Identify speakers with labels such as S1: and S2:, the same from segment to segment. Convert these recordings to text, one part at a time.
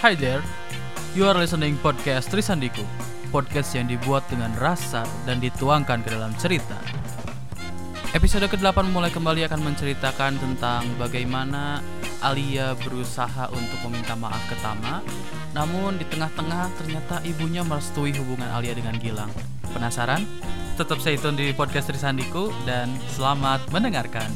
S1: Hi there, you are listening podcast Trisandiku. Podcast yang dibuat dengan rasa dan dituangkan ke dalam cerita. Episode ke-8 mulai kembali akan menceritakan tentang bagaimana Alia berusaha untuk meminta maaf ke Tama. Namun di tengah-tengah ternyata ibunya merestui hubungan Alia dengan Gilang. Penasaran? Tetap stay tune di podcast Trisandiku dan selamat mendengarkan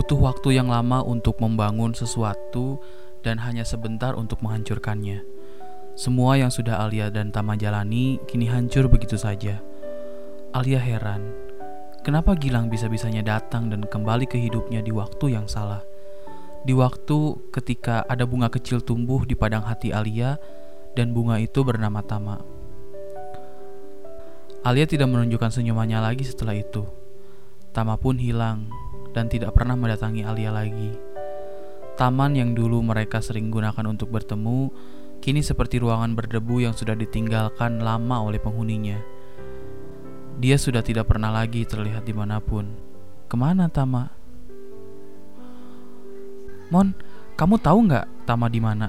S1: Butuh waktu yang lama untuk membangun sesuatu dan hanya sebentar untuk menghancurkannya. Semua yang sudah Alia dan Tama jalani kini hancur begitu saja. Alia heran, kenapa Gilang bisa-bisanya datang dan kembali ke hidupnya di waktu yang salah. Di waktu ketika ada bunga kecil tumbuh di padang hati Alia dan bunga itu bernama Tama. Alia tidak menunjukkan senyumannya lagi setelah itu. Tama pun hilang dan tidak pernah mendatangi Alia lagi. Taman yang dulu mereka sering gunakan untuk bertemu, kini seperti ruangan berdebu yang sudah ditinggalkan lama oleh penghuninya. Dia sudah tidak pernah lagi terlihat di mana pun. Ke mana Tama? Mon, kamu tahu nggak Tama di mana?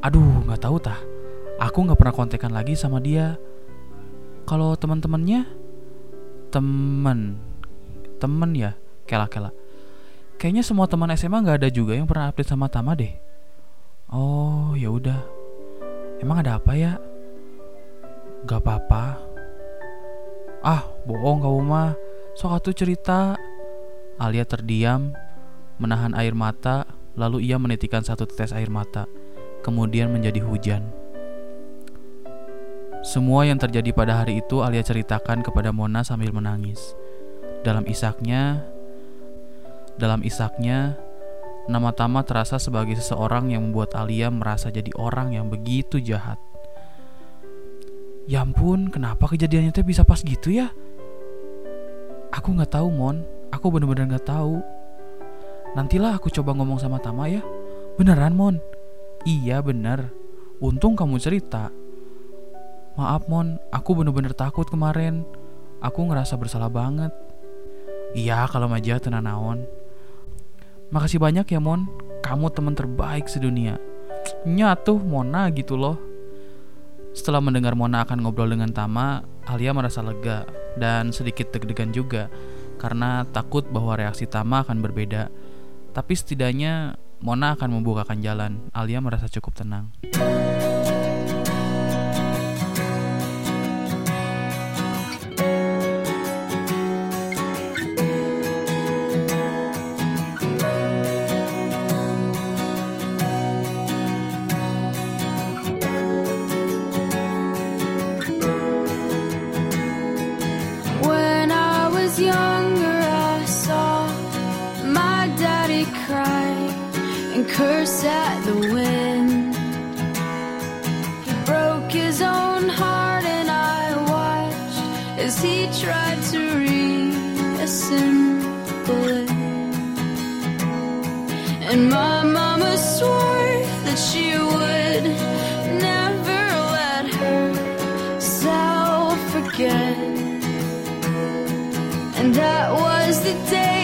S1: Aduh, nggak tahu tah. Aku nggak pernah kontekan lagi sama dia. Kalau teman-temannya, temen, temen ya, kela-kela. Kayaknya semua teman SMA nggak ada juga yang pernah update sama Tama deh. Oh, ya udah. Emang ada apa ya? Gak apa-apa. Ah, bohong kamu mah. Sok atuh cerita. Alia terdiam, menahan air mata, lalu ia menitikan satu tetes air mata, kemudian menjadi hujan. Semua yang terjadi pada hari itu Alia ceritakan kepada Mona sambil menangis. Dalam isaknya, dalam isaknya, nama Tama terasa sebagai seseorang yang membuat Alia merasa jadi orang yang begitu jahat. Ya ampun, kenapa kejadiannya teh bisa pas gitu ya? Aku nggak tahu, Mon. Aku bener-bener nggak tahu. Nantilah aku coba ngomong sama Tama ya. Beneran, Mon? Iya, bener. Untung kamu cerita. Maaf, Mon. Aku bener-bener takut kemarin. Aku ngerasa bersalah banget. Iya, kalau aja tenan naon. Makasih banyak ya, Mon. Kamu teman terbaik sedunia. Nyatuh Mona gitu loh. Setelah mendengar Mona akan ngobrol dengan Tama, Alia merasa lega dan sedikit deg-degan juga. karena takut bahwa reaksi Tama akan berbeda. Tapi setidaknya Mona akan membukakan jalan. Alia merasa cukup tenang.
S2: At the wind. He broke his own heart, and I watched as he tried to reassemble it. And my mama swore that she would never let herself forget. And that was the day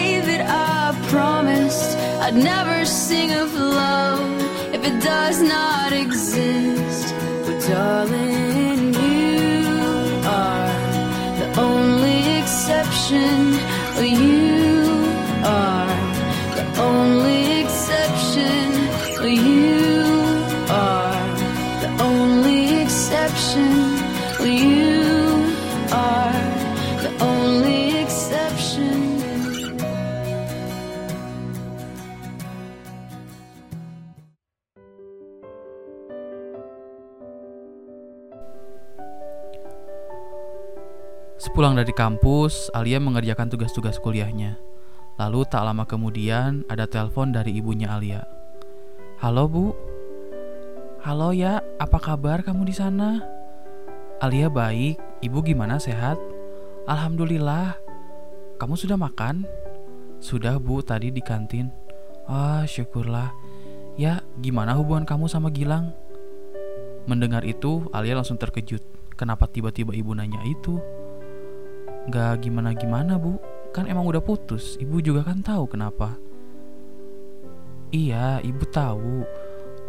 S2: I'd never sing of love if it does not exist. But darling, you are the only exception. Oh, you are the only exception. Oh, you are the only exception. Oh, you
S1: Sepulang dari kampus, Alia mengerjakan tugas-tugas kuliahnya. Lalu tak lama kemudian ada telepon dari ibunya Alia. Halo bu, halo ya, apa kabar kamu di sana? Alia baik, ibu gimana sehat? Alhamdulillah. Kamu sudah makan? Sudah bu, tadi di kantin. Ah, syukurlah. Ya, gimana hubungan kamu sama Gilang? Mendengar itu, Alia langsung terkejut. Kenapa tiba-tiba ibu nanya itu? Gak gimana-gimana bu. Kan emang udah putus. Ibu juga kan tahu kenapa. Iya ibu tahu.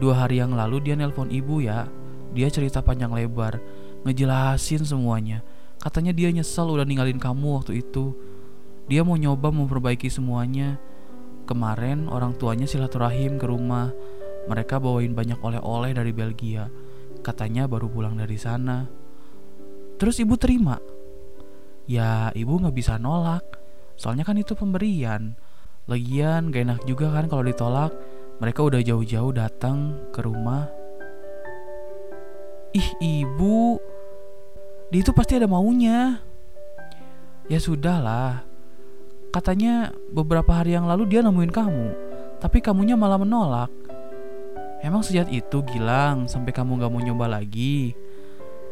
S1: Dua hari yang lalu dia nelpon ibu ya. Dia cerita panjang lebar Ngejelasin semuanya. Katanya dia nyesel udah ninggalin kamu waktu itu. Dia mau nyoba memperbaiki semuanya. Kemarin orang tuanya silaturahim ke rumah. Mereka bawain banyak oleh-oleh dari Belgia. Katanya baru pulang dari sana. Terus ibu terima Ya ibu nggak bisa nolak. Soalnya kan itu pemberian. Lagian gak enak juga kan kalau ditolak. Mereka udah jauh-jauh datang ke rumah. Ih ibu. Dia itu pasti ada maunya. Ya sudahlah. Katanya beberapa hari yang lalu dia nemuin kamu Tapi kamunya malah menolak. Emang sejak itu Gilang Sampai kamu gak mau nyoba lagi?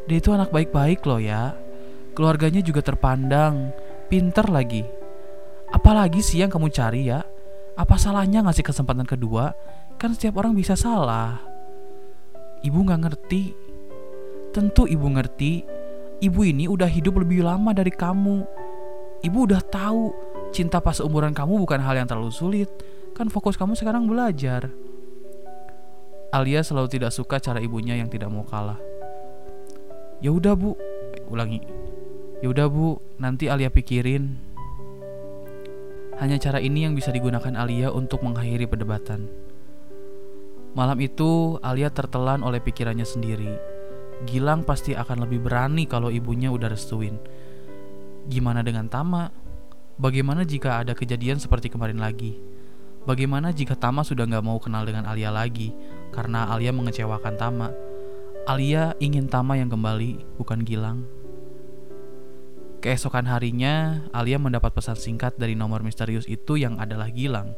S1: Dia itu anak baik-baik loh ya Keluarganya juga terpandang, pinter lagi. Apalagi sih yang kamu cari ya? Apa salahnya ngasih kesempatan kedua? Kan setiap orang bisa salah. Ibu nggak ngerti. Tentu ibu ngerti. Ibu ini udah hidup lebih lama dari kamu. Ibu udah tahu cinta pas umuran kamu bukan hal yang terlalu sulit. Kan fokus kamu sekarang belajar. Alia selalu tidak suka cara ibunya yang tidak mau kalah. Ya udah bu, ulangi. Yaudah bu, nanti Alia pikirin. Hanya cara ini yang bisa digunakan Alia untuk mengakhiri perdebatan. Malam itu, Alia tertelan oleh pikirannya sendiri. Gilang pasti akan lebih berani kalau ibunya udah restuin. Gimana dengan Tama? Bagaimana jika ada kejadian seperti kemarin lagi? Bagaimana jika Tama sudah nggak mau kenal dengan Alia lagi karena Alia mengecewakan Tama? Alia ingin Tama yang kembali, bukan Gilang. Keesokan harinya, Alia mendapat pesan singkat dari nomor misterius itu yang adalah Gilang.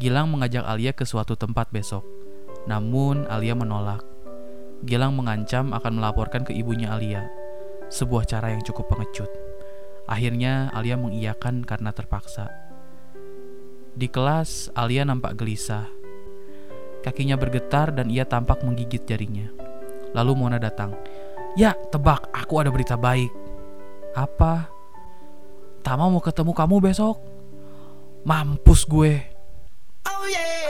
S1: Gilang mengajak Alia ke suatu tempat besok. Namun, Alia menolak. Gilang mengancam akan melaporkan ke ibunya Alia. Sebuah cara yang cukup pengecut. Akhirnya, Alia mengiyakan karena terpaksa. Di kelas, Alia nampak gelisah. Kakinya bergetar dan ia tampak menggigit jarinya. Lalu Mona datang. Ya, tebak, aku ada berita baik. Apa? Tama mau ketemu kamu besok. Mampus gue.
S3: Oh yeah.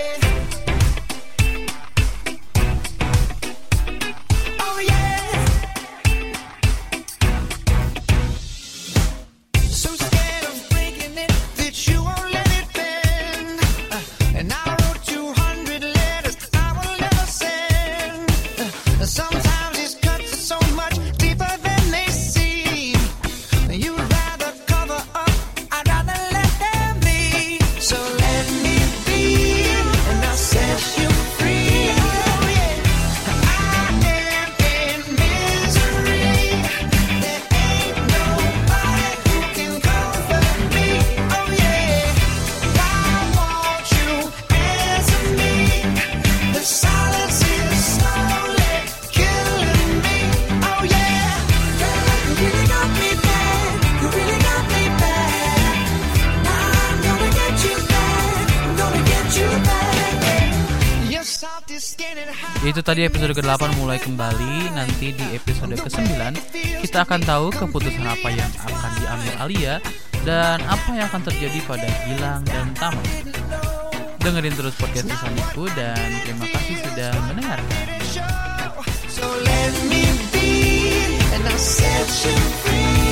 S1: Itu tadi episode ke-8 mulai kembali. Nanti di episode ke-9 Kita akan tahu keputusan apa yang akan diambil Alia Dan apa yang akan terjadi pada Gilang dan Tama Dengerin terus podcast Sisaniku Dan terima kasih sudah mendengarkan.
S3: So let me be And I'll set you free.